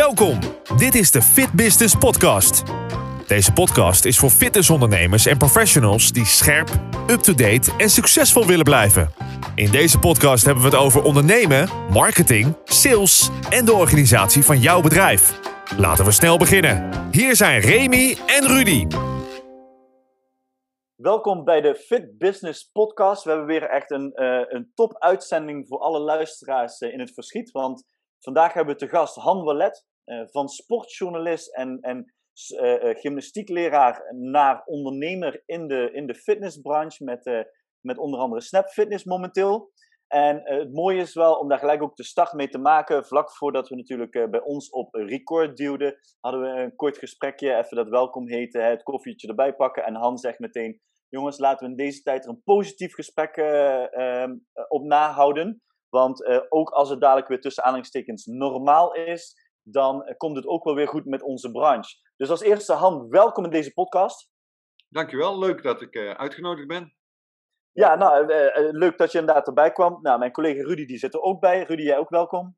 Welkom. Dit is de Fit Business Podcast. Deze podcast is voor fitnessondernemers en professionals die scherp, up-to-date en succesvol willen blijven. In deze podcast hebben we het over ondernemen, marketing, sales en de organisatie van jouw bedrijf. Laten we snel beginnen. Hier zijn Remy en Rudy. Welkom bij de Fit Business Podcast. We hebben weer echt een, uh, een top uitzending voor alle luisteraars uh, in het verschiet. Want vandaag hebben we te gast Han Wallet, van sportjournalist en, en gymnastiekleraar naar ondernemer in de, in de fitnessbranche. Met, met onder andere Snap Fitness momenteel. En het mooie is wel om daar gelijk ook de start mee te maken. Vlak voordat we natuurlijk bij ons op record duwden, hadden we een kort gesprekje. Even dat welkom heten, het koffietje erbij pakken. En Han zegt meteen: jongens, laten we in deze tijd er een positief gesprek uh, op nahouden. Want ook als het dadelijk weer tussen aanhalingstekens normaal is, dan komt het ook wel weer goed met onze branche. Dus als eerste, Han, welkom in deze podcast. Dankjewel, leuk dat ik uitgenodigd ben. Ja, nou, leuk dat je inderdaad erbij kwam. Nou, mijn collega Rudy die zit er ook bij. Rudy, jij ook welkom.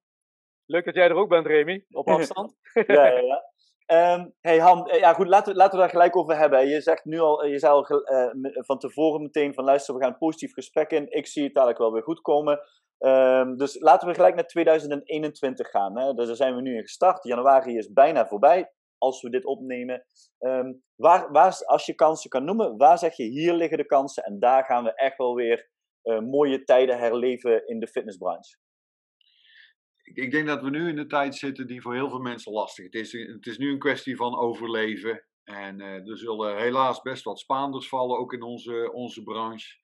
Leuk dat jij er ook bent, Remy, op afstand. ja, ja, ja. Um, hey Han, eh, ja goed, laten we, laten we daar gelijk over hebben. Je zegt nu al, je zei al uh, van tevoren meteen van luister, we gaan een positief gesprek in. Ik zie het dadelijk wel weer goed komen. Um, dus laten we gelijk naar 2021 gaan. Hè. Dus daar zijn we nu in gestart. Januari is bijna voorbij, als we dit opnemen. Um, waar, waar, als je kansen kan noemen, waar zeg je hier liggen de kansen? En daar gaan we echt wel weer uh, mooie tijden herleven in de fitnessbranche ik denk dat we nu in de tijd zitten die voor heel veel mensen lastig is. Het is nu een kwestie van overleven. En uh, er zullen helaas best wat Spaanders vallen, ook in onze, onze branche.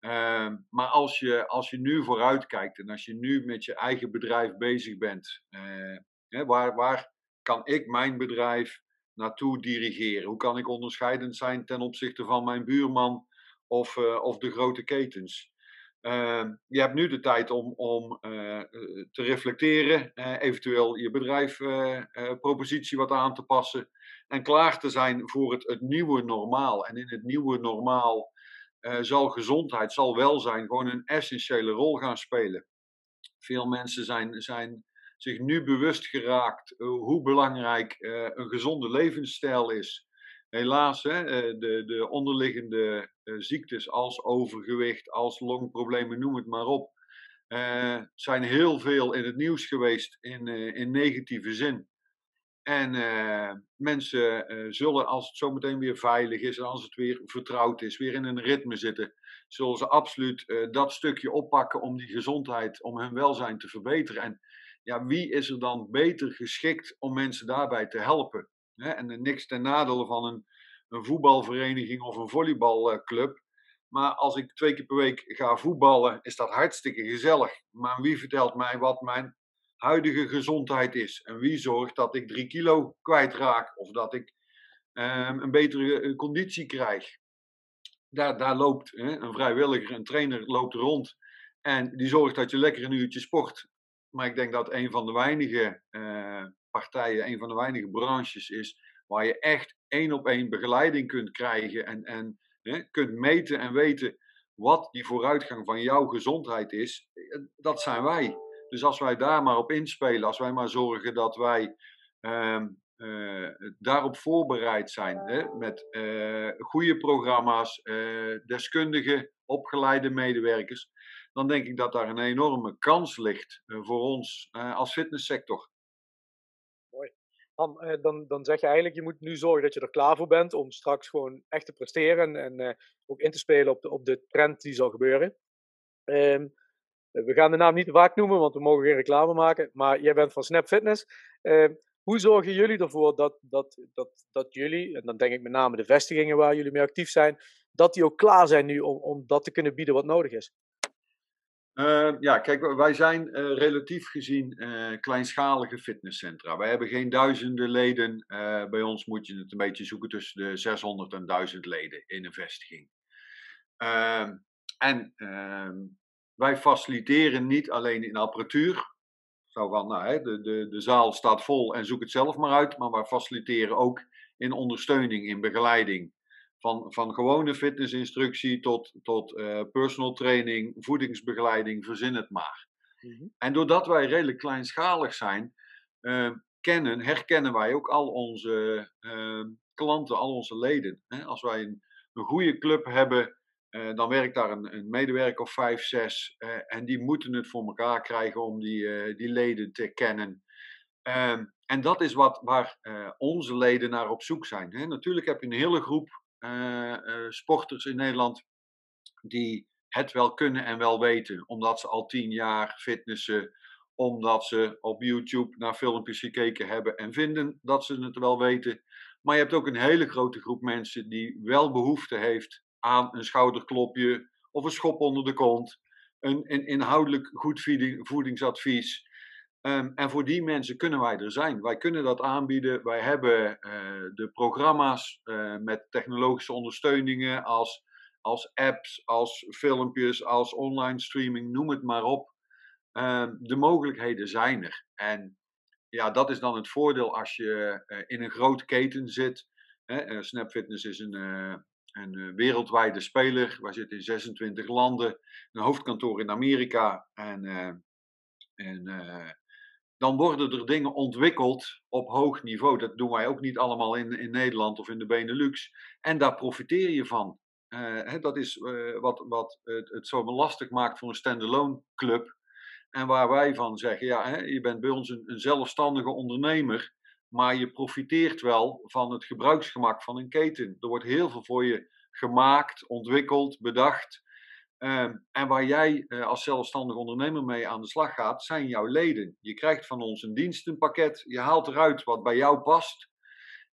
Uh, maar als je, als je nu vooruit kijkt en als je nu met je eigen bedrijf bezig bent, uh, hè, waar, waar kan ik mijn bedrijf naartoe dirigeren? Hoe kan ik onderscheidend zijn ten opzichte van mijn buurman of, uh, of de grote ketens? Uh, je hebt nu de tijd om, om uh, te reflecteren, eventueel je bedrijfpropositie wat aan te passen en klaar te zijn voor het, het nieuwe normaal. En in het nieuwe normaal zal gezondheid, zal welzijn gewoon een essentiële rol gaan spelen. Veel mensen zijn, zijn zich nu bewust geraakt hoe belangrijk een gezonde levensstijl is helaas, hè, eh, de, de onderliggende eh, ziektes als overgewicht, als longproblemen, noem het maar op, zijn heel veel in het nieuws geweest in, in negatieve zin. En uh, mensen zullen, als het zometeen weer veilig is en als het weer vertrouwd is, weer in een ritme zitten, zullen ze absoluut dat stukje oppakken om die gezondheid, om hun welzijn te verbeteren. En ja, wie is er dan beter geschikt om mensen daarbij te helpen? Hè? En niks ten nadele van een, een voetbalvereniging of een volleybalclub. Maar als ik twee keer per week ga voetballen, is dat hartstikke gezellig. Maar wie vertelt mij wat mijn huidige gezondheid is? En wie zorgt dat ik drie kilo kwijtraak of dat ik um, een betere eh, conditie krijg? Daar, daar loopt hè, een vrijwilliger, een trainer loopt rond. En die zorgt dat je lekker een uurtje sport. Maar ik denk dat een van de weinige uh, partijen, een van de weinige branches is waar je echt één op één begeleiding kunt krijgen en, en hè, kunt meten en weten wat die vooruitgang van jouw gezondheid is. Eh, dat zijn wij. Dus als wij daar maar op inspelen, als wij maar zorgen dat wij uh, uh, daarop voorbereid zijn hè, met uh, goede programma's, deskundige, opgeleide medewerkers, dan denk ik dat daar een enorme kans ligt voor ons als fitnesssector eh, dan, dan zeg je eigenlijk, je moet nu zorgen dat je er klaar voor bent om straks gewoon echt te presteren en, ook in te spelen op de, op de trend die zal gebeuren. Um, we gaan de naam niet te vaak noemen, want we mogen geen reclame maken, maar jij bent van Snap Fitness. Uh, hoe zorgen jullie ervoor dat, dat, dat, dat jullie, en dan denk ik met name de vestigingen waar jullie mee actief zijn, dat die ook klaar zijn nu om, om dat te kunnen bieden wat nodig is? Uh, ja, kijk, wij zijn uh, relatief gezien uh, kleinschalige fitnesscentra. Wij hebben geen duizenden leden. bij ons moet je het een beetje zoeken tussen de 600 en 1000 leden in een vestiging. Ehm, en ehm, wij faciliteren niet alleen in apparatuur. Zo van, nou, hè, de, de, de zaal staat vol en zoek het zelf maar uit. Maar wij faciliteren ook in ondersteuning, in begeleiding van, van gewone fitnessinstructie tot, tot uh, personal training, voedingsbegeleiding, verzin het maar. Mm -hmm. En doordat wij redelijk kleinschalig zijn, uh, kennen, herkennen wij ook al onze ehm, klanten, al onze leden. Hè? Als wij een, een goede club hebben, uh, dan werkt daar een, een, medewerker of vijf, zes. Uh, en die moeten het voor elkaar krijgen om die, uh, die leden te kennen. Ehm, en dat is wat, waar onze leden naar op zoek zijn. Hè? Natuurlijk heb je een hele groep sporters in Nederland die het wel kunnen en wel weten, omdat ze al tien jaar fitnessen, omdat ze op YouTube naar filmpjes gekeken hebben en vinden dat ze het wel weten. Maar je hebt ook een hele grote groep mensen die wel behoefte heeft aan een schouderklopje of een schop onder de kont, een, een inhoudelijk goed voedingsadvies. Um, en voor die mensen kunnen wij er zijn. Wij kunnen dat aanbieden. Wij hebben uh, de programma's uh, met technologische ondersteuningen als, als apps, als filmpjes, als online streaming, noem het maar op. Um, de mogelijkheden zijn er. En ja, dat is dan het voordeel als je uh, in een grote keten zit. Hè? Snap Fitness is een, een wereldwijde speler. Wij zitten in 26 landen, een hoofdkantoor in Amerika. En, en dan worden er dingen ontwikkeld op hoog niveau. Dat doen wij ook niet allemaal in, in Nederland of in de Benelux. En daar profiteer je van. Hè, dat is wat, wat het, het, zo lastig maakt voor een standalone club. En waar wij van zeggen, ja, hè, je bent bij ons een, zelfstandige ondernemer, maar je profiteert wel van het gebruiksgemak van een keten. Er wordt heel veel voor je gemaakt, ontwikkeld, bedacht. Um, en waar jij uh, als zelfstandig ondernemer mee aan de slag gaat, zijn jouw leden. Je krijgt van ons een dienstenpakket, je haalt eruit wat bij jou past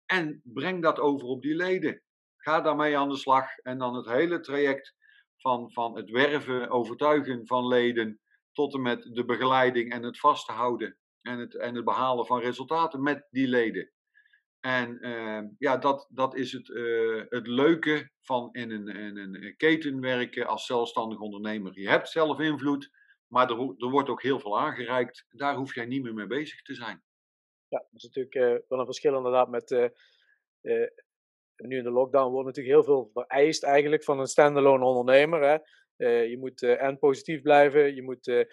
en breng dat over op die leden. Ga daarmee aan de slag en dan het hele traject van, van het werven, overtuigen van leden, tot en met de begeleiding en het vasthouden en het, en het behalen van resultaten met die leden. En uh, ja, dat, dat is het, uh, het leuke van in een, in een keten werken als zelfstandig ondernemer. Je hebt zelf invloed, maar er, er wordt ook heel veel aangereikt. Daar hoef jij niet meer mee bezig te zijn. Ja, dat is natuurlijk uh, wel een verschil inderdaad met. nu in de lockdown wordt natuurlijk heel veel vereist eigenlijk van een standalone ondernemer. Hè? je moet en positief blijven, je moet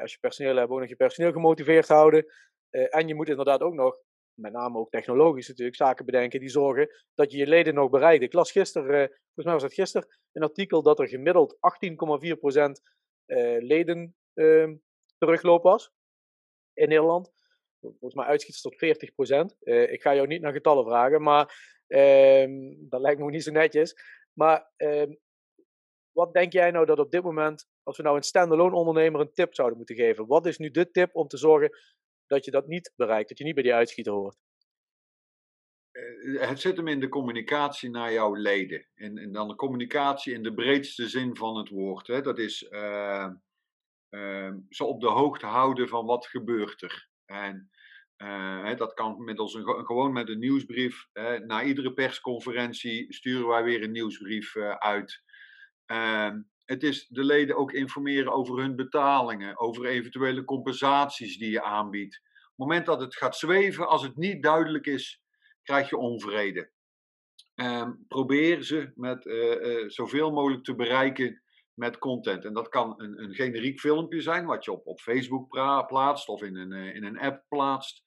als je personeel hebt ook nog je personeel gemotiveerd houden. en je moet inderdaad ook nog met name ook technologisch natuurlijk, zaken bedenken die zorgen dat je je leden nog bereikt. Ik las gisteren, uh, volgens mij was het gisteren, een artikel dat er gemiddeld 18,4% uh, leden uh, terugloop was in Nederland. Volgens mij uitschiet tot 40%. Uh, ik ga jou niet naar getallen vragen, maar ehm, dat lijkt me niet zo netjes. Maar ehm, wat denk jij nou dat op dit moment, als we nou een standalone ondernemer een tip zouden moeten geven, wat is nu de tip om te zorgen dat je dat niet bereikt, dat je niet bij die uitschieter hoort? Eh, het zit hem in de communicatie naar jouw leden. En, en dan de communicatie in de breedste zin van het woord. Hè. Dat is uh, uh, ze op de hoogte houden van wat gebeurt er. En uh, dat kan middels een, gewoon met een nieuwsbrief. na iedere persconferentie sturen wij weer een nieuwsbrief uit. Ehm, het is de leden ook informeren over hun betalingen, over eventuele compensaties die je aanbiedt. Op het moment dat het gaat zweven, als het niet duidelijk is, krijg je onvrede. Um, probeer ze met uh, uh, zoveel mogelijk te bereiken met content. En dat kan een, een generiek filmpje zijn, wat je op, op Facebook plaatst of in een, uh, in een app plaatst,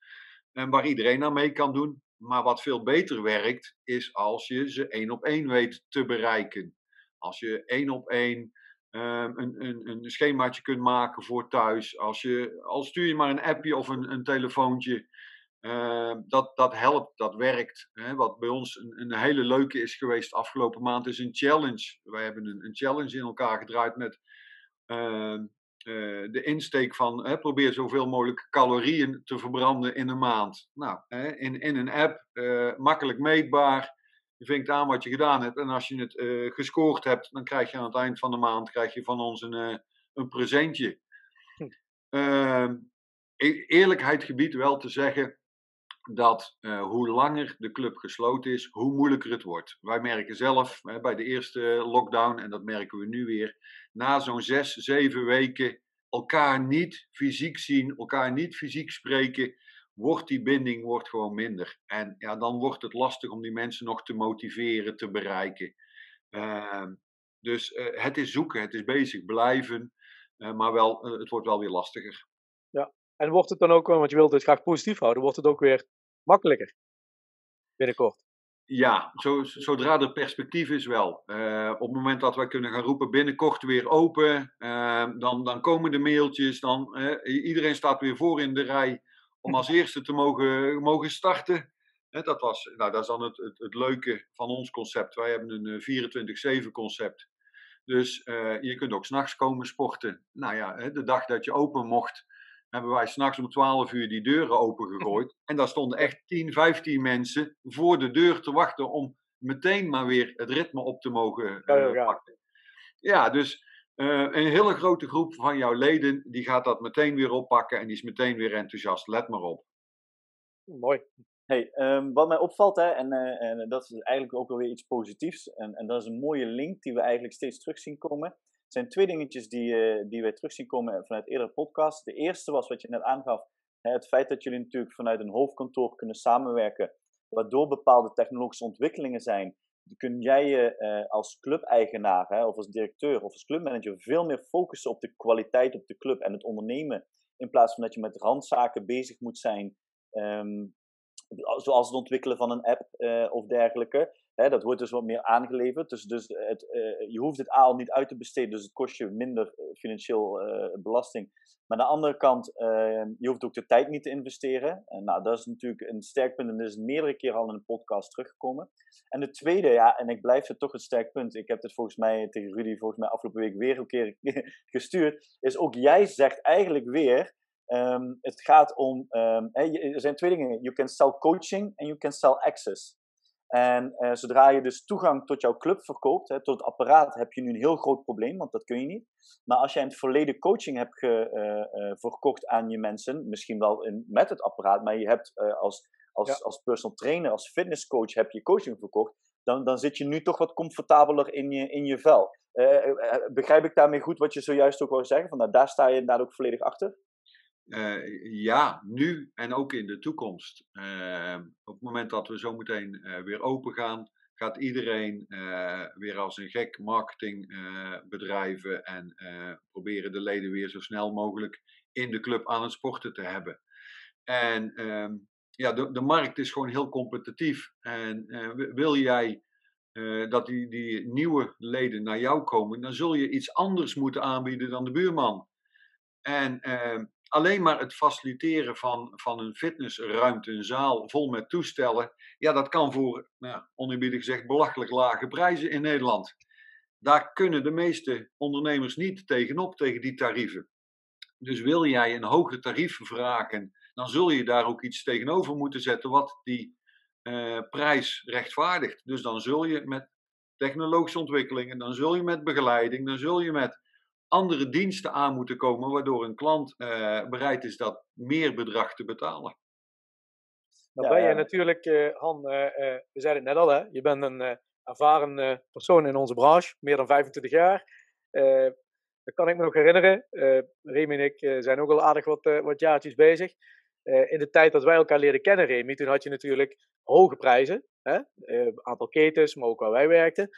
en waar iedereen aan mee kan doen. Maar wat veel beter werkt, is als je ze één op één weet te bereiken. Als je één op één um, een, een, een schemaatje kunt maken voor thuis. Als je, al stuur je maar een appje of een, een telefoontje. Uh, dat, dat helpt, dat werkt. Hè. Wat bij ons een, een, hele leuke is geweest afgelopen maand is een challenge. Wij hebben een, een challenge in elkaar gedraaid met uh, uh, de insteek van probeer zoveel mogelijk calorieën te verbranden in een maand. Nou, in, in een app, eh, makkelijk meetbaar. Je vinkt aan wat je gedaan hebt. En als je het uh, gescoord hebt, dan krijg je aan het eind van de maand krijg je van ons een, uh, een presentje. Hm. Uh, eerlijkheid gebied wel te zeggen dat uh, hoe langer de club gesloten is, hoe moeilijker het wordt. Wij merken zelf bij de eerste lockdown, en dat merken we nu weer, na zo'n zes, zeven weken elkaar niet fysiek zien, elkaar niet fysiek spreken, wordt die binding wordt gewoon minder. En ja, dan wordt het lastig om die mensen nog te motiveren, te bereiken. Uh, dus uh, het is zoeken, het is bezig blijven, uh, maar wel, eh, het wordt wel weer lastiger. Ja, En wordt het dan ook, want je wilt het graag positief houden, wordt het ook weer makkelijker binnenkort? Ja, zo, zodra er perspectief is wel. Uh, op het moment dat wij kunnen gaan roepen binnenkort weer open, uh, dan, dan komen de mailtjes, dan, uh, iedereen staat weer voor in de rij om als eerste te mogen, mogen starten. dat, was, nou, dat is dan het, het, het leuke van ons concept. Wij hebben een 24-7 concept. Dus je kunt ook s'nachts komen sporten. Nou ja, de dag dat je open mocht, hebben wij s'nachts om 12 uur die deuren opengegooid. En daar stonden echt 10, 15 mensen voor de deur te wachten om meteen maar weer het ritme op te mogen uh, pakken. Ja, dus uh, een hele grote groep van jouw leden die gaat dat meteen weer oppakken en die is meteen weer enthousiast. Let maar op. Mooi. Hey, um, wat mij opvalt, hè, en, uh, en dat is eigenlijk ook alweer iets positiefs, en, en dat is een mooie link die we eigenlijk steeds terug zien komen er zijn twee dingetjes die, uh, die wij terug zien komen vanuit eerdere podcasts. De eerste was wat je net aangaf, hè, het feit dat jullie natuurlijk vanuit een hoofdkantoor kunnen samenwerken, waardoor bepaalde technologische ontwikkelingen zijn. Kun jij je uh, als clubeigenaar of als directeur of als clubmanager veel meer focussen op de kwaliteit op de club en het ondernemen, in plaats van dat je met randzaken bezig moet zijn. Um, zoals het ontwikkelen van een app uh, of dergelijke. Hè, dat wordt dus wat meer aangeleverd. Dus, dus het, uh, je hoeft het aal niet uit te besteden, dus het kost je minder eh, financieel uh, belasting. Maar aan de andere kant, je hoeft ook de tijd niet te investeren. En, nou, dat is natuurlijk een sterk punt en dat is meerdere keren al in een podcast teruggekomen. En de tweede, ja, en ik blijf het toch een sterk punt. Ik heb het volgens mij tegen Rudy volgens mij afgelopen week weer een keer gestuurd. Is ook jij zegt eigenlijk weer Um, het gaat om, um, er zijn twee dingen. You can sell coaching en you can sell access. En uh, zodra je dus toegang tot jouw club verkoopt, hè, tot het apparaat, heb je nu een heel groot probleem, want dat kun je niet. Maar als jij een volledig coaching hebt ge, uh, uh, verkocht aan je mensen, misschien wel in, met het apparaat, maar je hebt als, als, ja. als personal trainer, als fitnesscoach, heb je coaching verkocht, dan, dan zit je nu toch wat comfortabeler in je, in je vel. begrijp ik daarmee goed wat je zojuist ook wou zeggen? Van, nou, daar sta je inderdaad ook volledig achter? Uh, ja, nu en ook in de toekomst. Uh, op het moment dat we zo meteen uh, weer open gaan, gaat iedereen weer als een gek marketingbedrijven en proberen de leden weer zo snel mogelijk in de club aan het sporten te hebben. En ehm, ja, de, de markt is gewoon heel competitief. En wil jij dat die, die nieuwe leden naar jou komen, dan zul je iets anders moeten aanbieden dan de buurman. En ehm, alleen maar het faciliteren van, van een fitnessruimte, een zaal vol met toestellen, ja, dat kan voor, nou, gezegd, belachelijk lage prijzen in Nederland. Daar kunnen de meeste ondernemers niet tegenop, tegen die tarieven. Dus wil jij een hoger tarief vragen, dan zul je daar ook iets tegenover moeten zetten wat die uh, prijs rechtvaardigt. Dus dan zul je met technologische ontwikkelingen, dan zul je met begeleiding, dan zul je met andere diensten aan moeten komen, waardoor een klant uh, bereid is dat meer bedrag te betalen. Dan ben je natuurlijk, uh, Han, uh, we zeiden het net al, hè? je bent een ervaren persoon in onze branche, meer dan 25 jaar. dat kan ik me nog herinneren. Remy en ik zijn ook al aardig wat, wat jaartjes bezig. in de tijd dat wij elkaar leerden kennen, Remy, toen had je natuurlijk hoge prijzen. Hè? aantal ketens, maar ook waar wij werkten.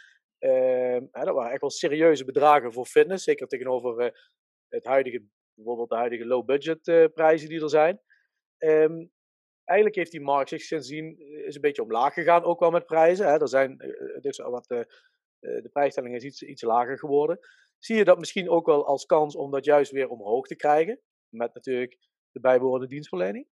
Uh, dat waren echt wel serieuze bedragen voor fitness. Zeker tegenover uh, het huidige, bijvoorbeeld de huidige low-budget uh, prijzen die er zijn. Um, eigenlijk heeft die markt zich sindsdien eh, is een beetje omlaag gegaan, ook wel met prijzen. Hè. Er zijn, dus wat, de prijsstelling is iets, iets lager geworden. Zie je dat misschien ook wel als kans om dat juist weer omhoog te krijgen? Met natuurlijk de bijbehorende dienstverlening?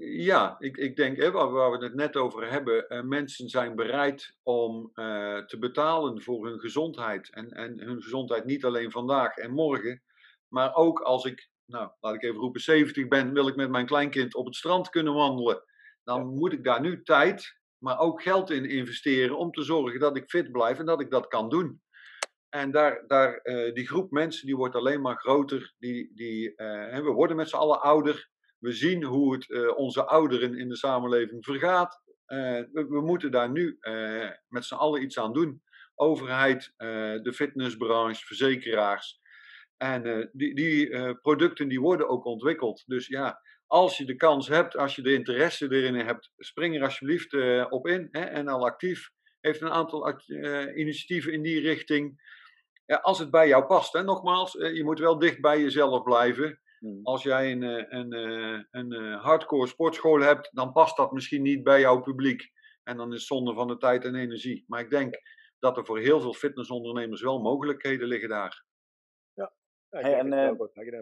Ja, ik, ik denk, hè, waar, waar, we het net over hebben, uh, mensen zijn bereid om uh, te betalen voor hun gezondheid. En, en hun gezondheid niet alleen vandaag en morgen, maar ook als ik, nou, laat ik even roepen, 70 ben, wil ik met mijn kleinkind op het strand kunnen wandelen. Dan moet ik daar nu tijd, maar ook geld in investeren om te zorgen dat ik fit blijf en dat ik dat kan doen. En daar, daar, uh, die groep mensen die wordt alleen maar groter. Die, die, we worden met z'n allen ouder. We zien hoe het uh, onze ouderen in de samenleving vergaat. Uh, we, moeten daar nu uh, met z'n allen iets aan doen. Overheid, de fitnessbranche, verzekeraars. En die, die producten die worden ook ontwikkeld. Dus ja, als je de kans hebt, als je de interesse erin hebt, spring er alsjeblieft op in. Hè, en al actief heeft een aantal initiatieven in die richting. als het bij jou past. Hè, nogmaals, je moet wel dicht bij jezelf blijven. Hmm. Als jij een, een, een, een hardcore sportschool hebt, dan past dat misschien niet bij jouw publiek. En dan is het zonde van de tijd en energie. Maar ik denk dat er voor heel veel fitnessondernemers wel mogelijkheden liggen daar. Ja, ja hey, en, uh,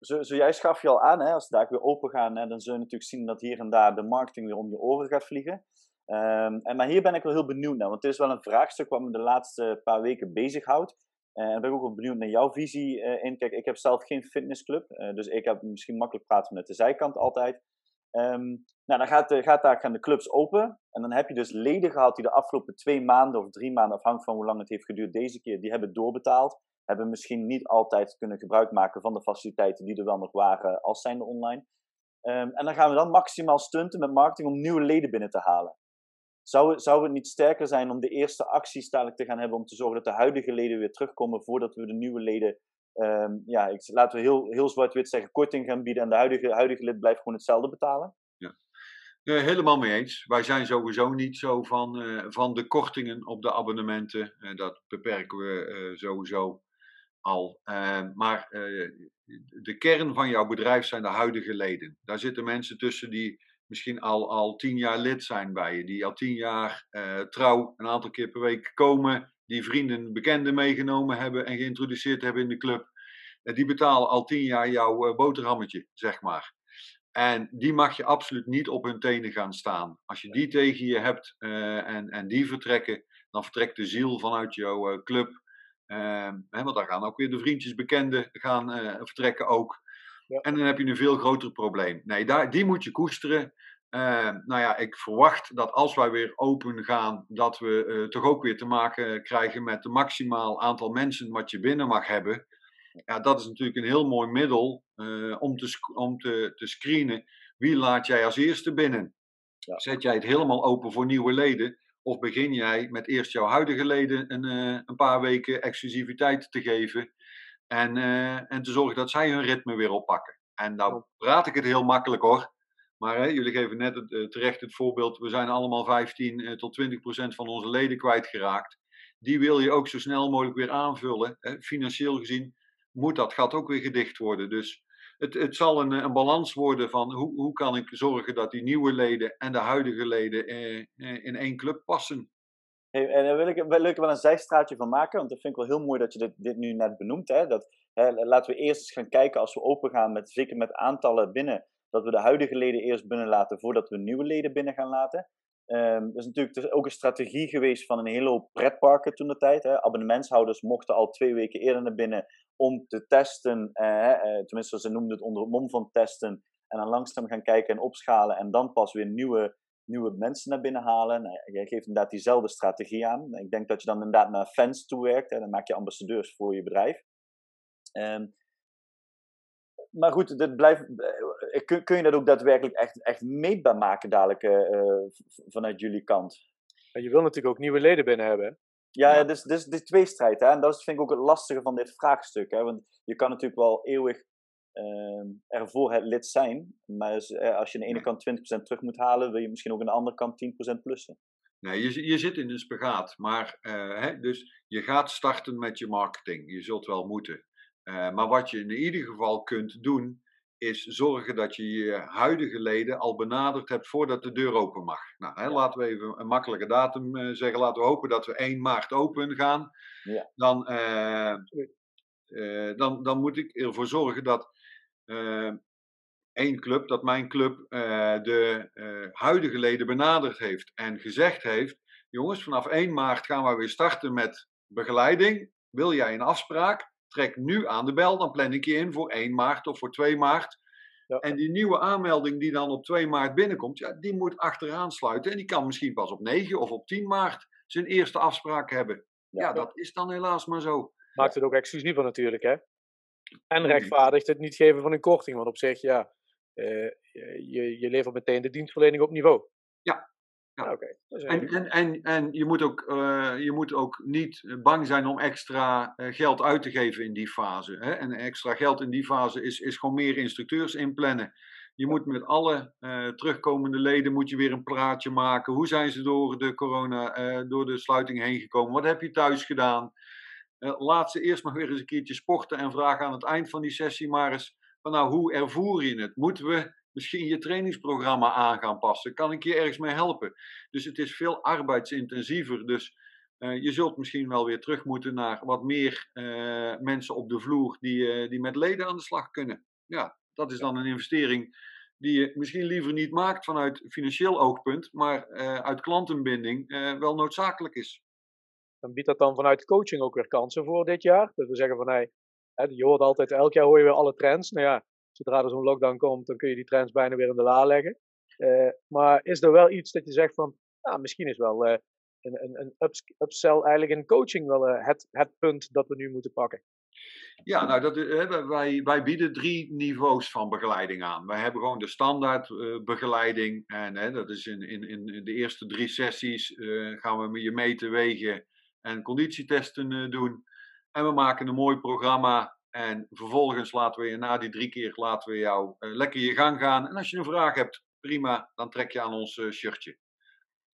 zo, zojuist gaf je al aan, hè, als de dagen weer open gaan, hè, dan zul je natuurlijk zien dat hier en daar de marketing weer om je oren gaat vliegen. Um, en, maar hier ben ik wel heel benieuwd naar, want het is wel een vraagstuk wat me de laatste paar weken bezighoudt. Uh, en ben ik ook wel benieuwd naar jouw visie uh, in. Kijk, ik heb zelf geen fitnessclub, uh, dus ik heb misschien makkelijk praten met de zijkant altijd. Um, nou, dan gaat, gaat daar, gaan de clubs open. En dan heb je dus leden gehad die de afgelopen twee maanden of drie maanden, afhankelijk van hoe lang het heeft geduurd deze keer, die hebben doorbetaald. Hebben misschien niet altijd kunnen gebruik maken van de faciliteiten die er wel nog waren als zijnde online. Um, en dan gaan we dan maximaal stunten met marketing om nieuwe leden binnen te halen. Zou, zou het niet sterker zijn om de eerste acties dadelijk te gaan hebben om te zorgen dat de huidige leden weer terugkomen voordat we de nieuwe leden, um, ja, ik, laten we heel, heel zwart-wit zeggen, korting gaan bieden en de huidige, huidige lid blijft gewoon hetzelfde betalen? Ja. Uh, helemaal mee eens. Wij zijn sowieso niet zo van, uh, van de kortingen op de abonnementen. Uh, dat beperken we sowieso al. maar de kern van jouw bedrijf zijn de huidige leden. Daar zitten mensen tussen die misschien al, al tien jaar lid zijn bij je. Die al tien jaar uh, trouw een aantal keer per week komen. Die vrienden, bekenden meegenomen hebben en geïntroduceerd hebben in de club. Uh, die betalen al tien jaar jouw uh, boterhammetje, zeg maar. En die mag je absoluut niet op hun tenen gaan staan. Als je die tegen je hebt en, en die vertrekken, dan vertrekt de ziel vanuit jouw club. Ehm, want dan gaan ook weer de vriendjes, bekenden gaan vertrekken ook. En dan heb je een veel groter probleem. Nee, daar, die moet je koesteren. Uh, nou ja, ik verwacht dat als wij weer open gaan, dat we uh, toch ook weer te maken krijgen met het maximaal aantal mensen wat je binnen mag hebben. Ja, dat is natuurlijk een heel mooi middel uh, om, te, om te, te screenen. Wie laat jij als eerste binnen? Ja. Zet jij het helemaal open voor nieuwe leden? Of begin jij met eerst jouw huidige leden een, een paar weken exclusiviteit te geven? En, uh, en te zorgen dat zij hun ritme weer oppakken. En nou praat ik het heel makkelijk hoor. Maar hè, jullie geven net het, uh, terecht het voorbeeld. We zijn allemaal 15 uh, tot 20 procent van onze leden kwijtgeraakt. Die wil je ook zo snel mogelijk weer aanvullen. Hè. Financieel gezien moet dat gat ook weer gedicht worden. Dus het, het zal een, een balans worden van hoe, hoe kan ik zorgen dat die nieuwe leden en de huidige leden in één club passen. En daar wil ik, wel een zijstraatje van maken, want dat vind ik wel heel mooi dat je dit, dit nu net benoemt. Hè? Dat, hè, laten we eerst eens gaan kijken als we open gaan, met, zeker met aantallen binnen, dat we de huidige leden eerst binnen laten voordat we nieuwe leden binnen gaan laten. Um, dat is natuurlijk ook een strategie geweest van een hele hoop pretparken toen de tijd. Abonnementshouders mochten al twee weken eerder naar binnen om te testen. Eh, eh, tenminste, ze noemden het onder mom van testen. En dan langzaam gaan kijken en opschalen. En dan pas weer nieuwe nieuwe mensen naar binnen halen. Nou, jij geeft inderdaad diezelfde strategie aan. Ik denk dat je dan inderdaad naar fans toe werkt. Hè. Dan maak je ambassadeurs voor je bedrijf. Um, maar goed, dit blijft, eh, kun, kun je dat ook daadwerkelijk echt, echt meetbaar maken dadelijk uh, vanuit jullie kant? En je wil natuurlijk ook nieuwe leden binnen hebben. Ja, ja. dus, dus die tweestrijd. Hè? En dat is, vind ik ook het lastige van dit vraagstuk. Hè? Want je kan natuurlijk wel eeuwig uh, ervoor het lid zijn. Maar als, eh, je aan de ene kant 20% terug moet halen, wil je misschien ook aan de andere kant 10% plussen. Nee, je, je zit in een spagaat. Maar uh, hè, dus je gaat starten met je marketing. Je zult wel moeten. Uh, maar wat je in ieder geval kunt doen, is zorgen dat je je huidige leden al benaderd hebt voordat de deur open mag. Nou, hè, ja. laten we even een makkelijke datum uh, zeggen. Laten we hopen dat we 1 maart open gaan. Ja. Dan, dan, dan moet ik ervoor zorgen dat één club, dat mijn club uh, de uh, huidige leden benaderd heeft en gezegd heeft: jongens, vanaf 1 maart gaan we weer starten met begeleiding. Wil jij een afspraak? Trek nu aan de bel, dan plan ik je in voor 1 maart of voor 2 maart. Ja. En die nieuwe aanmelding die dan op 2 maart binnenkomt, ja, die moet achteraan sluiten. En die kan misschien pas op 9 of op 10 maart zijn eerste afspraak hebben. Ja, ja dat is dan helaas maar zo. Maakt het ook exclusiever natuurlijk, hè? En rechtvaardigt het niet geven van een korting. Want op zich, ja, uh, je, je levert meteen de dienstverlening op niveau. Ja. ja. Ah, okay. en, en, en, en je, moet ook, uh, je moet ook niet bang zijn om extra geld uit te geven in die fase. Hè? En extra geld in die fase is, is gewoon meer instructeurs inplannen. Je moet met alle terugkomende leden moet je weer een praatje maken. Hoe zijn ze door de corona, door de sluiting heen gekomen? Wat heb je thuis gedaan? Uh, laat ze eerst maar weer eens een keertje sporten en vraag aan het eind van die sessie maar eens van nou, hoe ervoer je het? Moeten we misschien je trainingsprogramma aan gaan passen? Kan ik je ergens mee helpen? Dus het is veel arbeidsintensiever. Dus uh, je zult misschien wel weer terug moeten naar wat meer uh, mensen op de vloer die, uh, die met leden aan de slag kunnen. Ja, dat is dan een investering die je misschien liever niet maakt vanuit financieel oogpunt, maar uit klantenbinding wel noodzakelijk is. Dan biedt dat dan vanuit coaching ook weer kansen voor dit jaar? Dat we zeggen van, hey, je hoort altijd, elk jaar hoor je weer alle trends. Nou ja, zodra er zo'n lockdown komt, dan kun je die trends bijna weer in de la leggen. maar is er wel iets dat je zegt van, nou, misschien is wel een, een, een upsell eigenlijk in coaching wel uh, het, het punt dat we nu moeten pakken? Ja, nou, dat, uh, wij, wij bieden drie niveaus van begeleiding aan. Wij hebben gewoon de standaard uh, begeleiding. En dat is in, in, in de eerste drie sessies gaan we je meten, wegen en conditietesten doen. En we maken een mooi programma. En vervolgens laten we je na die drie keer laten we jou lekker je gang gaan. En als je een vraag hebt, prima, dan trek je aan ons shirtje.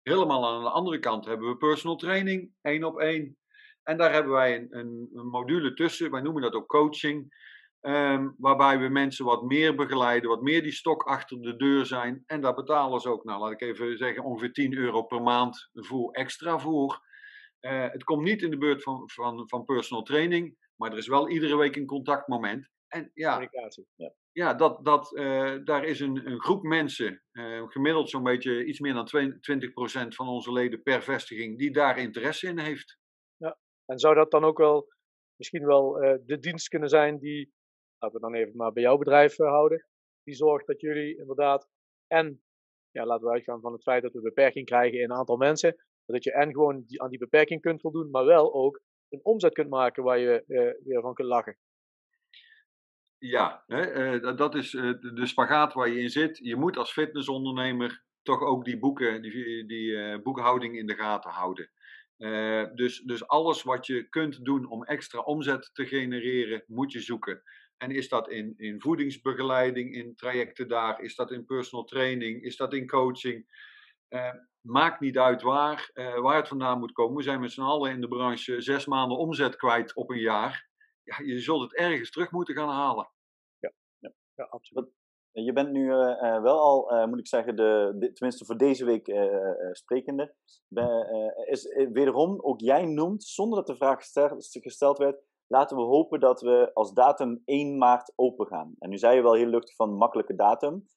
Helemaal aan de andere kant hebben we personal training, één op één. En daar hebben wij een, een, module tussen, wij noemen dat ook coaching. Um, waarbij we mensen wat meer begeleiden, wat meer die stok achter de deur zijn. En daar betalen ze ook, nou laat ik even zeggen, ongeveer 10 euro per maand voor extra voor. Uh, het komt niet in de beurt van, van, van personal training, maar er is wel iedere week een contactmoment. En ja, ja. ja dat, dat, uh, daar is een, een groep mensen, uh, gemiddeld zo'n beetje iets meer dan 20% van onze leden per vestiging, die daar interesse in heeft. Ja, en zou dat dan ook wel misschien wel de dienst kunnen zijn die, laten we dan even maar bij jouw bedrijf houden, die zorgt dat jullie inderdaad en, ja, laten we uitgaan van het feit dat we beperking krijgen in een aantal mensen, dat je en gewoon aan die beperking kunt voldoen, maar wel ook een omzet kunt maken waar je weer van kunt lachen. Ja, hè, uh, dat is uh, de spagaat waar je in zit. Je moet als fitnessondernemer toch ook die boeken, die, die boekhouding in de gaten houden. dus, dus alles wat je kunt doen om extra omzet te genereren, moet je zoeken. En is dat in, in voedingsbegeleiding, in trajecten daar, is dat in personal training, is dat in coaching? Maakt niet uit waar, waar het vandaan moet komen. We zijn met z'n allen in de branche zes maanden omzet kwijt op een jaar. Ja, je zult het ergens terug moeten gaan halen ja, absoluut. Je bent nu uh, wel al, moet ik zeggen, de, tenminste voor deze week sprekende. is wederom, ook jij noemt, zonder dat de vraag gesteld, gesteld werd, laten we hopen dat we als datum 1 maart open gaan. En nu zei je wel heel luchtig van makkelijke datum.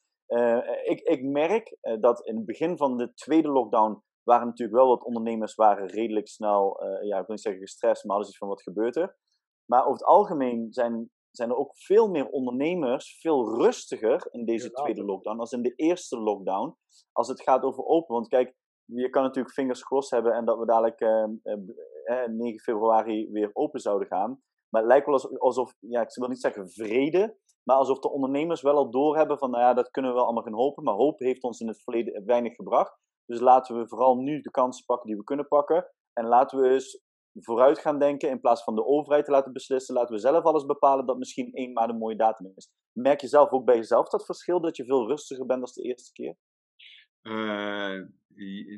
Ik, ik merk dat in het begin van de tweede lockdown waren natuurlijk wel wat ondernemers waren redelijk snel, ja, ik wil niet zeggen gestrest, maar alles iets van wat gebeurt er. Maar over het algemeen zijn zijn er ook veel meer ondernemers veel rustiger in deze tweede lockdown als in de eerste lockdown. Als het gaat over open. Want kijk, je kan natuurlijk fingers crossed hebben en dat we dadelijk eh, eh, 9 februari weer open zouden gaan. Maar het lijkt wel alsof, ja, ik wil niet zeggen vrede, maar alsof de ondernemers wel al doorhebben van, nou ja, dat kunnen we allemaal gaan hopen. Maar hoop heeft ons in het verleden weinig gebracht. Dus laten we vooral nu de kansen pakken die we kunnen pakken. En laten we eens vooruit gaan denken in plaats van de overheid te laten beslissen. Laten we zelf alles bepalen dat misschien één maand een mooie datum is. Merk je zelf ook bij jezelf dat verschil dat je veel rustiger bent dan de eerste keer? Uh,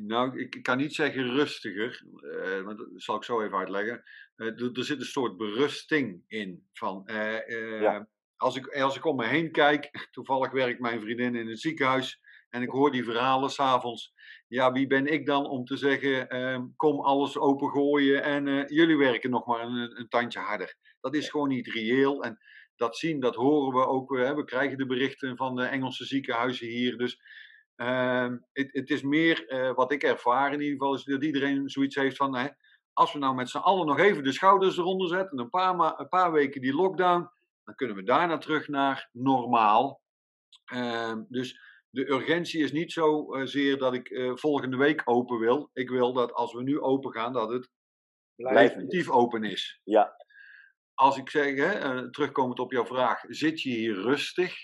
nou, ik kan niet zeggen rustiger, uh, maar dat zal ik zo even uitleggen. Uh, er, zit een soort berusting in. Van, ja. Als, ik, als ik om me heen kijk, toevallig werkt mijn vriendin in het ziekenhuis en ik hoor die verhalen s'avonds ja, wie ben ik dan om te zeggen, ehm, kom alles opengooien en uh, jullie werken nog maar een, een, tandje harder. Dat is gewoon niet reëel en dat zien, dat horen we ook. Uh, we krijgen de berichten van de Engelse ziekenhuizen hier. Dus ehm, het is meer uh, wat ik ervaar in ieder geval, is dat iedereen zoiets heeft van, als we nou met z'n allen nog even de schouders eronder zetten, een paar, een paar weken die lockdown, dan kunnen we daarna terug naar normaal. Ehm, dus de urgentie is niet zozeer dat ik uh, volgende week open wil. Ik wil dat als we nu open gaan, dat het definitief open is. Ja. Als ik zeg, hè, uh, terugkomend op jouw vraag, zit je hier rustig?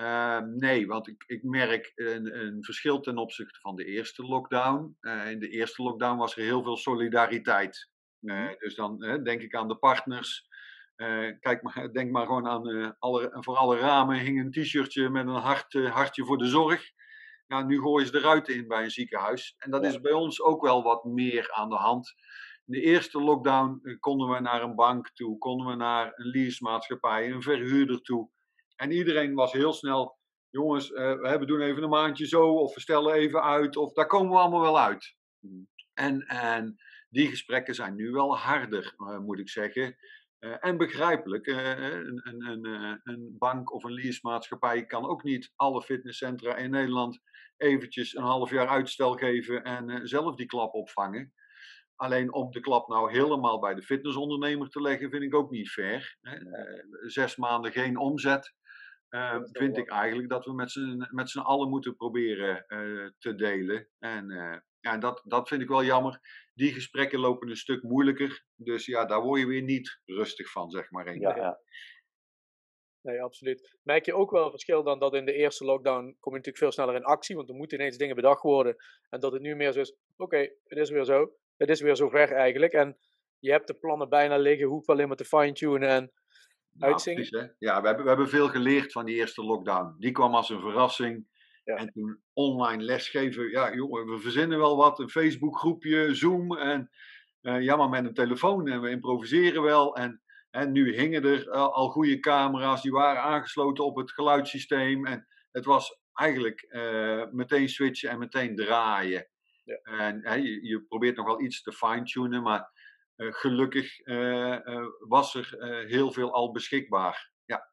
Uh, nee, want ik, ik merk een, een, verschil ten opzichte van de eerste lockdown. in de eerste lockdown was er heel veel solidariteit. Mhm. dus dan denk ik aan de partners, uh, kijk maar, denk maar gewoon aan uh, alle, voor alle ramen hing een t-shirtje met een hart, uh, hartje voor de zorg. Ja, nu gooien ze de ruiten in bij een ziekenhuis. En dat is bij ons ook wel wat meer aan de hand. In de eerste lockdown konden we naar een bank toe, konden we naar een leasemaatschappij, een verhuurder toe. En iedereen was heel snel, jongens, we doen even een maandje zo, of we stellen even uit, of daar komen we allemaal wel uit. Mm. En, en die gesprekken zijn nu wel harder, moet ik zeggen. Uh, en begrijpelijk, een, een, een, een, bank of een leasemaatschappij kan ook niet alle fitnesscentra in Nederland eventjes een half jaar uitstel geven en zelf die klap opvangen. Alleen om de klap nou helemaal bij de fitnessondernemer te leggen, vind ik ook niet fair. Zes maanden geen omzet. Uh, vind ik eigenlijk dat we met z'n allen moeten proberen uh, te delen. En uh, ja, dat, dat vind ik wel jammer. Die gesprekken lopen een stuk moeilijker. Dus ja, daar word je weer niet rustig van, zeg maar. Ja, ja. Nee, absoluut. Merk je ook wel een verschil dan dat in de eerste lockdown kom je natuurlijk veel sneller in actie, want er moeten ineens dingen bedacht worden. En dat het nu meer zo is, oké, het is weer zo. Het is weer zover eigenlijk. En je hebt de plannen bijna liggen, hoeft alleen maar te fine-tunen en nou, uitzingen. ja, we hebben, we hebben veel geleerd van die eerste lockdown. Die kwam als een verrassing. Ja. En toen online lesgeven, ja jongen, we verzinnen wel wat, een Facebookgroepje, Zoom en uh, ja maar met een telefoon en we improviseren wel. En, en nu hingen er al goede camera's, die waren aangesloten op het geluidssysteem en het was eigenlijk uh, meteen switchen en meteen draaien. Ja. En je, je, probeert nog wel iets te fine-tunen, maar gelukkig was er heel veel al beschikbaar. Ja,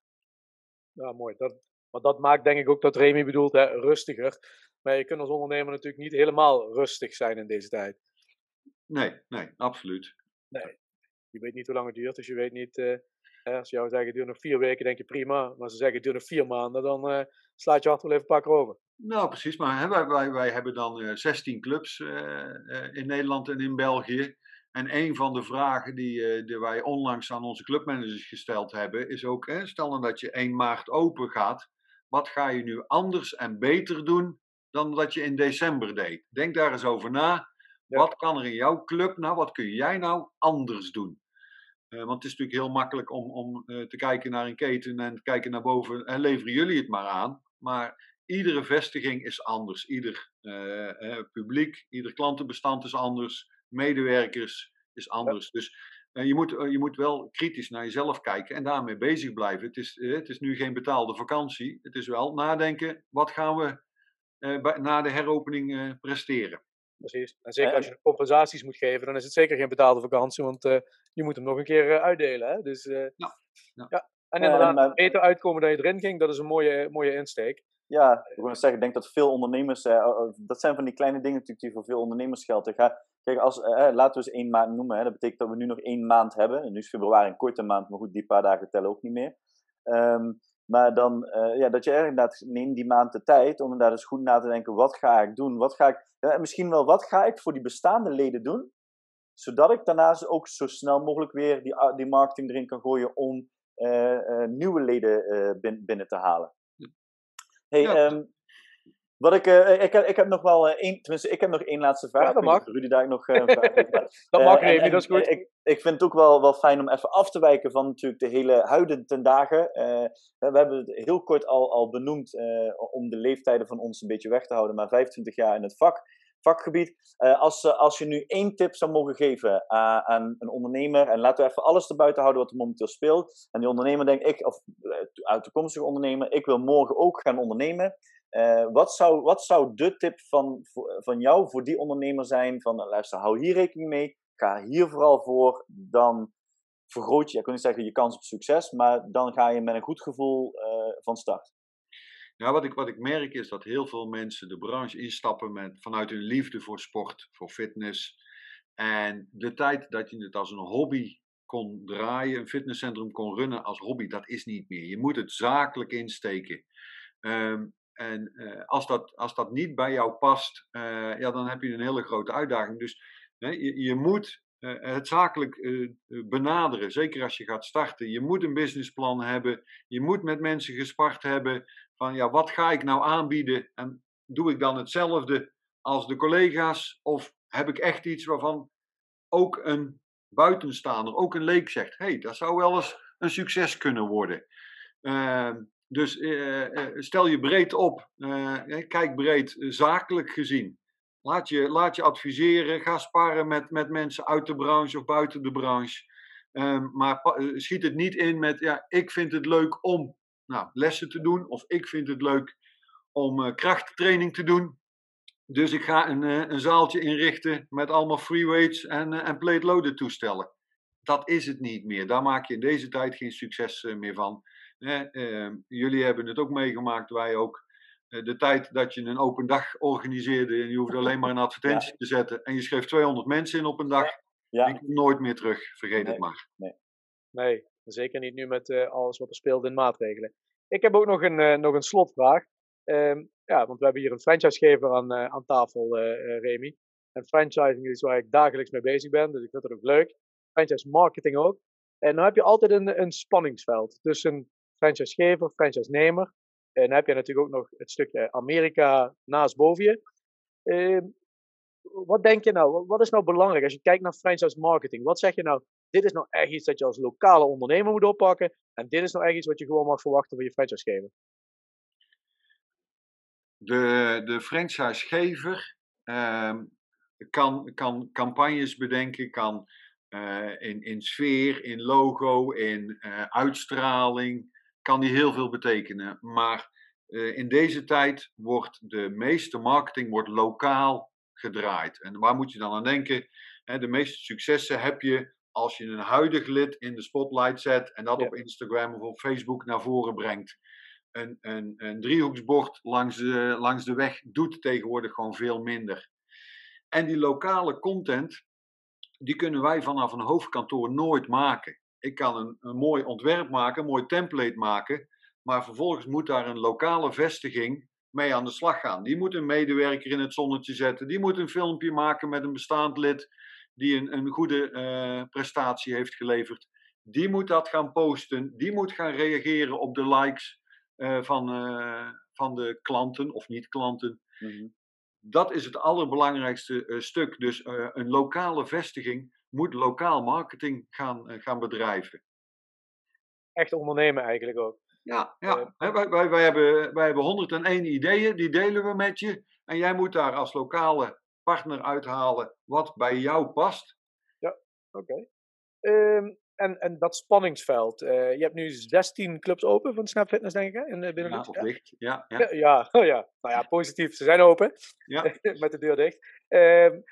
ja mooi. Dat, maar dat maakt denk ik ook dat Remy bedoelt, hè, rustiger. Maar je kunt als ondernemer natuurlijk niet helemaal rustig zijn in deze tijd. Nee, nee, absoluut. Nee. Je weet niet hoe lang het duurt, dus je weet niet. Uh, als ze jou zeggen, het duurt nog vier weken, denk je prima. Maar ze zeggen, het duurt nog vier maanden, dan uh, slaat je hart wel even een paar over. Nou, precies. Maar hè, wij, wij, wij hebben dan uh, 16 clubs in Nederland en in België. En een van de vragen die, die wij onlangs aan onze clubmanagers gesteld hebben, is ook: hè, stel dan dat je 1 maart open gaat wat ga je nu anders en beter doen dan dat je in december deed? Denk daar eens over na. Wat kan er in jouw club nou? Wat kun jij nou anders doen? Uh, want het is natuurlijk heel makkelijk om, om uh, te kijken naar een keten en te kijken naar boven en leveren jullie het maar aan. Maar iedere vestiging is anders. Ieder uh, publiek, ieder klantenbestand is anders. Medewerkers is anders. Ja. Dus je, moet, je moet wel kritisch naar jezelf kijken en daarmee bezig blijven. Het is, het is nu geen betaalde vakantie. Het is wel nadenken, wat gaan we uh, na de heropening uh, presteren. Precies. En zeker als je compensaties moet geven, dan is het zeker geen betaalde vakantie, want uh, je moet hem nog een keer uitdelen. Hè? Dus, ja. ja. En inderdaad, beter uitkomen dan je erin ging, dat is een mooie, mooie insteek. Ja, ik wil zeggen, ik denk dat veel ondernemers, dat zijn van die kleine dingen natuurlijk die voor veel ondernemers gelden. Ga, Kijk, als, eh, laten we eens één maand noemen. Hè, dat betekent dat we nu nog één maand hebben. En nu is februari een korte maand, maar goed, die paar dagen tellen ook niet meer. Um, maar dan, uh, ja, dat je inderdaad neem die maand de tijd om inderdaad eens goed na te denken. Wat ga ik doen? Wat ga ik, misschien wel, wat ga ik voor die bestaande leden doen? Zodat ik daarna ook zo snel mogelijk weer die, die marketing erin kan gooien om uh, uh, nieuwe leden binnen te halen. Hey, ja. um, wat ik, uh, ik, heb, ik heb nog wel uh, één, tenminste, ik heb nog één laatste vraag. Ja, dat mag. Rudy daar nog uh, een vraag Dat mag, Remy, dat is goed. Ik, ik vind het ook wel, wel fijn om even af te wijken van natuurlijk de hele huiden ten dagen. we hebben het heel kort al, al benoemd om de leeftijden van ons een beetje weg te houden, maar 25 jaar in het vak, vakgebied. als, als je nu één tip zou mogen geven aan een ondernemer, en laten we even alles erbuiten houden wat er momenteel speelt. En die ondernemer denkt, ik, of uit toekomstige ondernemer, ik wil morgen ook gaan ondernemen. Uh, wat, zou, wat zou de tip van, van jou voor die ondernemer zijn? Van luister, hou hier rekening mee. Ga hier vooral voor. Dan vergroot je, ik kan niet zeggen je kans op succes, maar dan ga je met een goed gevoel uh, van start. Ja, wat ik, wat ik merk is dat heel veel mensen de branche instappen met, vanuit hun liefde voor sport, voor fitness. En de tijd dat je het als een hobby kon draaien, een fitnesscentrum kon runnen als hobby, dat is niet meer. Je moet het zakelijk insteken. Um, en uh, als, dat, als dat niet bij jou past, uh, ja, dan heb je een hele grote uitdaging. Dus je, je, moet uh, het zakelijk benaderen, zeker als je gaat starten. Je moet een businessplan hebben. Je moet met mensen gespart hebben van ja, wat ga ik nou aanbieden? En doe ik dan hetzelfde als de collega's? Of heb ik echt iets waarvan ook een buitenstaander, ook een leek zegt: hé, hey, dat zou wel eens een succes kunnen worden. Ehm, dus uh, stel je breed op, kijk breed, zakelijk gezien. Laat je, laat je adviseren, ga sparen met, met mensen uit de branche of buiten de branche. Um, maar schiet het niet in met, ja, ik vind het leuk om. nou, lessen te doen. Of ik vind het leuk om krachttraining te doen. Dus ik ga een, een zaaltje inrichten met allemaal free weights en, en plate loaded toestellen. Dat is het niet meer. Daar maak je in deze tijd geen succes meer van. Ehm, jullie hebben het ook meegemaakt, wij ook. de tijd dat je een open dag organiseerde en je hoefde alleen maar een advertentie ja. te zetten en je schreef 200 mensen in op een dag. Ja. Nooit meer terug, vergeet nee. het maar. Nee. nee, zeker niet nu met uh, alles wat er speelt in maatregelen. Ik heb ook nog een, uh, nog een slotvraag. Um, ja, want we hebben hier een franchisegever aan, uh, aan tafel, Remy. En franchising is waar ik dagelijks mee bezig ben, dus ik vind het ook leuk. Franchise marketing ook. En dan heb je altijd een, een spanningsveld tussen franchisegever, franchise-nemer. En dan heb je natuurlijk ook nog het stukje Amerika naast boven je. Uh, wat denk je nou? Wat is nou belangrijk als je kijkt naar franchise marketing? Wat zeg je nou? Dit is nou echt iets dat je als lokale ondernemer moet oppakken. En dit is nou echt iets wat je gewoon mag verwachten van je franchisegever. De, de franchisegever uh, kan, kan campagnes bedenken, kan uh, in, in sfeer, in logo, in uh, uitstraling, kan die heel veel betekenen. Maar uh, in deze tijd wordt de meeste marketing wordt lokaal gedraaid. En waar moet je dan aan denken? De meeste successen heb je als je een huidig lid in de spotlight zet en dat ja. op Instagram of op Facebook naar voren brengt. Een, een, een driehoeksbord langs de, langs de weg doet tegenwoordig gewoon veel minder. En die lokale content, die kunnen wij vanaf een hoofdkantoor nooit maken. Ik kan een, een mooi ontwerp maken, een mooi template maken, maar vervolgens moet daar een lokale vestiging mee aan de slag gaan. Die moet een medewerker in het zonnetje zetten. Die moet een filmpje maken met een bestaand lid die een, een goede uh, prestatie heeft geleverd. Die moet dat gaan posten. Die moet gaan reageren op de likes uh, van, uh, van de klanten of niet-klanten. Mm-hmm. Dat is het allerbelangrijkste stuk. Dus een lokale vestiging moet lokaal marketing gaan, gaan bedrijven. Echt ondernemen eigenlijk ook. Ja, ja. Uh, wij, wij, wij, hebben, wij hebben 101 ideeën, die delen we met je. En jij moet daar als lokale partner uithalen wat bij jou past. Ja, oké. Okay. Um, en, en dat spanningsveld. Uh, je hebt nu 16 clubs open van Snap Fitness, denk ik, in de Benelux. Ja, of dicht. Ja, ja. ja, ja. Oh, ja. Nou ja, positief. Ze zijn open. Ja. met de deur dicht. Um,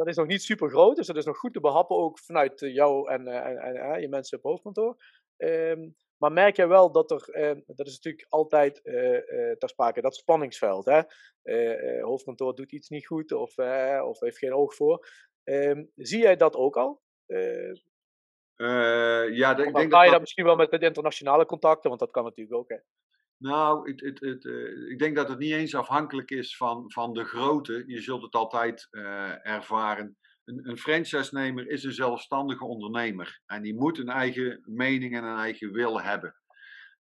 dat is nog niet super groot, dus dat is nog goed te behappen ook vanuit jou en, en, en, en je mensen op hoofdkantoor. Um, maar merk je wel dat er, uh, dat is natuurlijk altijd uh, uh, ter sprake, dat spanningsveld. Hè? hoofdkantoor doet iets niet goed of, of heeft geen oog voor. Ehm, zie jij dat ook al? ja, de, ik denk ga je dat, dat misschien wel met, met internationale contacten, want dat kan natuurlijk ook. Hè? Nou, het, het, het, ik denk dat het niet eens afhankelijk is van, van de grootte. Je zult het altijd ervaren een, een franchise-nemer is een zelfstandige ondernemer. En die moet een eigen mening en een eigen wil hebben.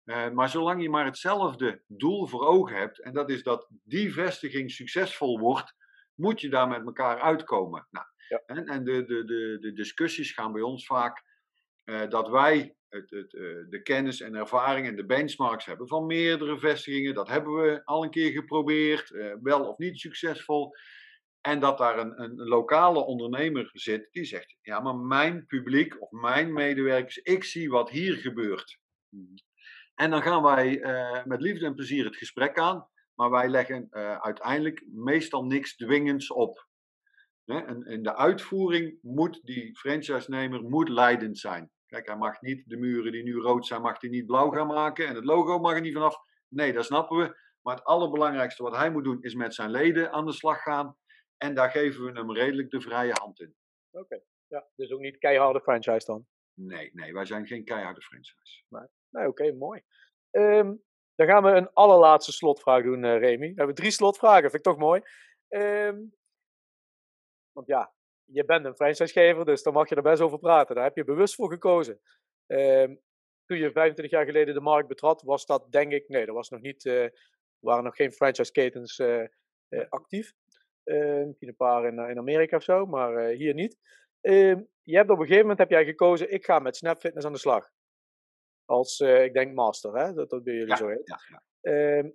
Uh, maar zolang je maar hetzelfde doel voor ogen hebt, en dat is dat die vestiging succesvol wordt, moet je daar met elkaar uitkomen. Nou, ja. En, en de, de, de, de, discussies gaan bij ons vaak dat wij het, het, uh, de kennis en ervaring en de benchmarks hebben van meerdere vestigingen. Dat hebben we al een keer geprobeerd, wel of niet succesvol. En dat daar een, een, lokale ondernemer zit die zegt: Ja, maar mijn publiek of mijn medewerkers, ik zie wat hier gebeurt. En dan gaan wij uh, met liefde en plezier het gesprek aan, maar wij leggen uh, uiteindelijk meestal niks dwingends op. Hè? En in de uitvoering moet die franchise-nemer moet leidend zijn. Kijk, hij mag niet de muren die nu rood zijn, mag hij niet blauw gaan maken en het logo mag er niet vanaf. Nee, dat snappen we. Maar het allerbelangrijkste wat hij moet doen is met zijn leden aan de slag gaan en daar geven we hem redelijk de vrije hand in. Oké, okay. ja, dus ook niet keiharde franchise dan? Nee, nee, wij zijn geen keiharde franchise. Nee, nee oké, okay, mooi. Um, dan gaan we een allerlaatste slotvraag doen, uh, Remy. We hebben drie slotvragen, vind ik toch mooi. Um, want ja, je bent een franchisegever, dus daar mag je er best over praten. Daar heb je bewust voor gekozen. Um, toen je 25 jaar geleden de markt betrad, was dat denk ik, nee, er was nog niet, uh, waren nog geen franchise-ketens uh, actief. Uh, misschien een paar in, in Amerika of zo, maar hier niet. Uh, je hebt op een gegeven moment heb jij gekozen, ik ga met Snap Fitness aan de slag. Als, ik denk master, hè? Dat, dat ben jullie ja, zo heet. Ja, ja. Ehm,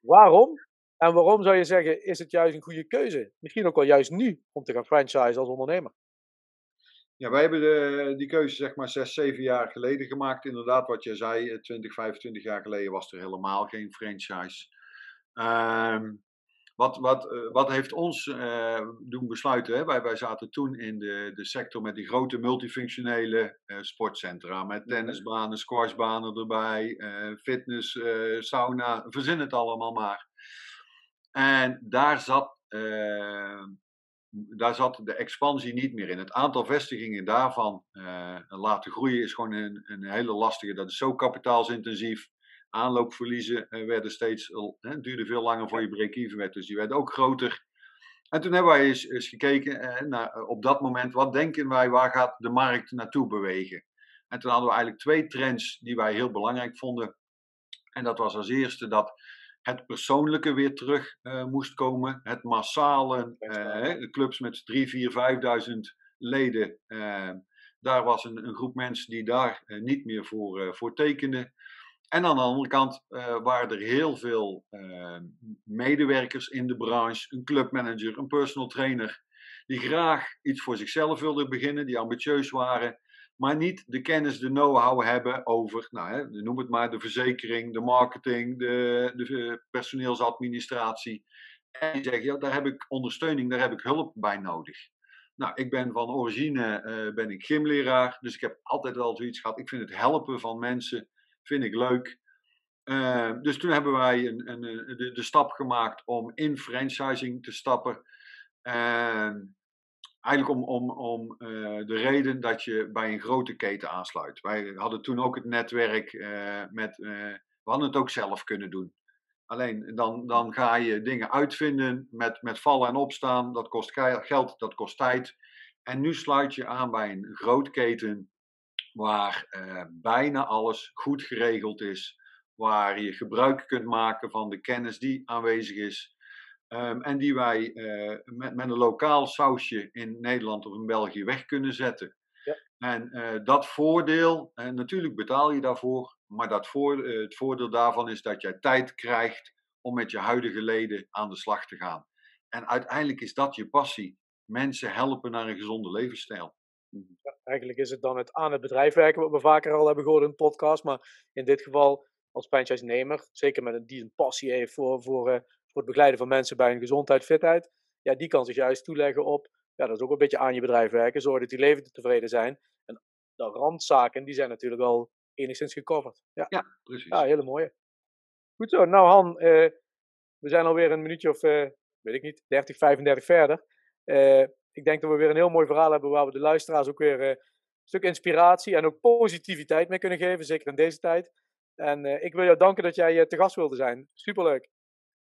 waarom? En waarom zou je zeggen, is het juist een goede keuze? Misschien ook wel juist nu, om te gaan franchise als ondernemer. Ja, wij hebben de, die keuze zeg maar zes, zeven jaar geleden gemaakt. Inderdaad, wat je zei, 20, 25 jaar geleden was er helemaal geen franchise. Ehm, wat, wat, eh, wat heeft ons uh, doen besluiten? Hè? Wij, wij zaten toen in de, de sector met die grote multifunctionele uh, sportcentra. Met mhm. tennisbanen, squashbanen erbij, fitness, sauna, verzin het allemaal maar. En daar zat, daar zat de expansie niet meer in. Het aantal vestigingen daarvan laten groeien is gewoon een, een hele lastige. Dat is zo kapitaalsintensief aanloopverliezen uh, werden steeds, duurde veel langer voor je break-even werd, dus die werden ook groter. En toen hebben wij eens, eens gekeken uh, naar, op dat moment, wat denken wij, waar gaat de markt naartoe bewegen? En toen hadden we eigenlijk twee trends die wij heel belangrijk vonden. En dat was als eerste dat het persoonlijke weer terug moest komen. Het massale, de clubs met 3, 4, 5.000 leden. daar was een, een, groep mensen die daar niet meer voor, voor tekenden. En aan de andere kant uh, waren er heel veel uh, medewerkers in de branche, een clubmanager, een personal trainer, die graag iets voor zichzelf wilden beginnen, die ambitieus waren, maar niet de kennis, de know-how hebben over, nou, hè, noem het maar, de verzekering, de marketing, de, de personeelsadministratie. En die zeggen, ja, daar heb ik ondersteuning, daar heb ik hulp bij nodig. Nou, ik ben van origine uh, ben ik gymleraar, dus ik heb altijd wel zoiets gehad. Ik vind het helpen van mensen vind ik leuk. Uh, dus toen hebben wij een, een, de, de, stap gemaakt om in franchising te stappen. Uh, eigenlijk om, om, om uh, de reden dat je bij een grote keten aansluit. Wij hadden toen ook het netwerk eh, met. we hadden het ook zelf kunnen doen. Alleen dan, dan ga je dingen uitvinden met, met vallen en opstaan. Dat kost geld, dat kost tijd. En nu sluit je aan bij een groot keten waar bijna alles goed geregeld is, waar je gebruik kunt maken van de kennis die aanwezig is. Um, en die wij uh, met, met, een lokaal sausje in Nederland of in België weg kunnen zetten. Ja. En uh, dat voordeel, en natuurlijk betaal je daarvoor, maar dat voor, het voordeel daarvan is dat jij tijd krijgt om met je huidige leden aan de slag te gaan. En uiteindelijk is dat je passie. Mensen helpen naar een gezonde levensstijl. Ja, eigenlijk is het dan het aan het bedrijf werken, wat we vaker al hebben gehoord in de podcast. Maar in dit geval als franchise-nemer, zeker met een, die een passie heeft voor, voor, voor het begeleiden van mensen bij hun gezondheid, fitheid. Ja, die kan zich juist toeleggen op, ja, dat is ook een beetje aan je bedrijf werken. Zorg dat die levenden tevreden zijn. En de randzaken, die zijn natuurlijk wel enigszins gecoverd. Ja, ja precies. Ja, hele mooie. Goed zo. Nou Han, uh, we zijn alweer een minuutje of, uh, weet ik niet, 30, 35 verder ik denk dat we weer een heel mooi verhaal hebben waar we de luisteraars ook weer een stuk inspiratie en ook positiviteit mee kunnen geven, zeker in deze tijd. En ik wil jou danken dat jij te gast wilde zijn. Superleuk.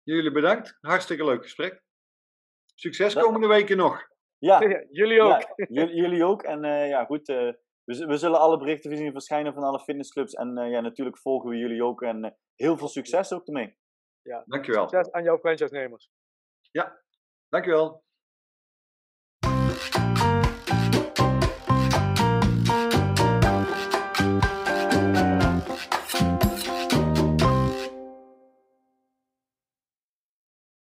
Jullie bedankt. Hartstikke leuk gesprek. Succes komende weken nog. Ja, jullie ook. Ja, jullie ook. En ja, goed. We, we, zullen alle berichten zien verschijnen van alle fitnessclubs. En ja, natuurlijk volgen we jullie ook. En heel veel succes ook ermee. Ja. Dankjewel. Succes aan jouw franchise-nemers. Ja, dankjewel.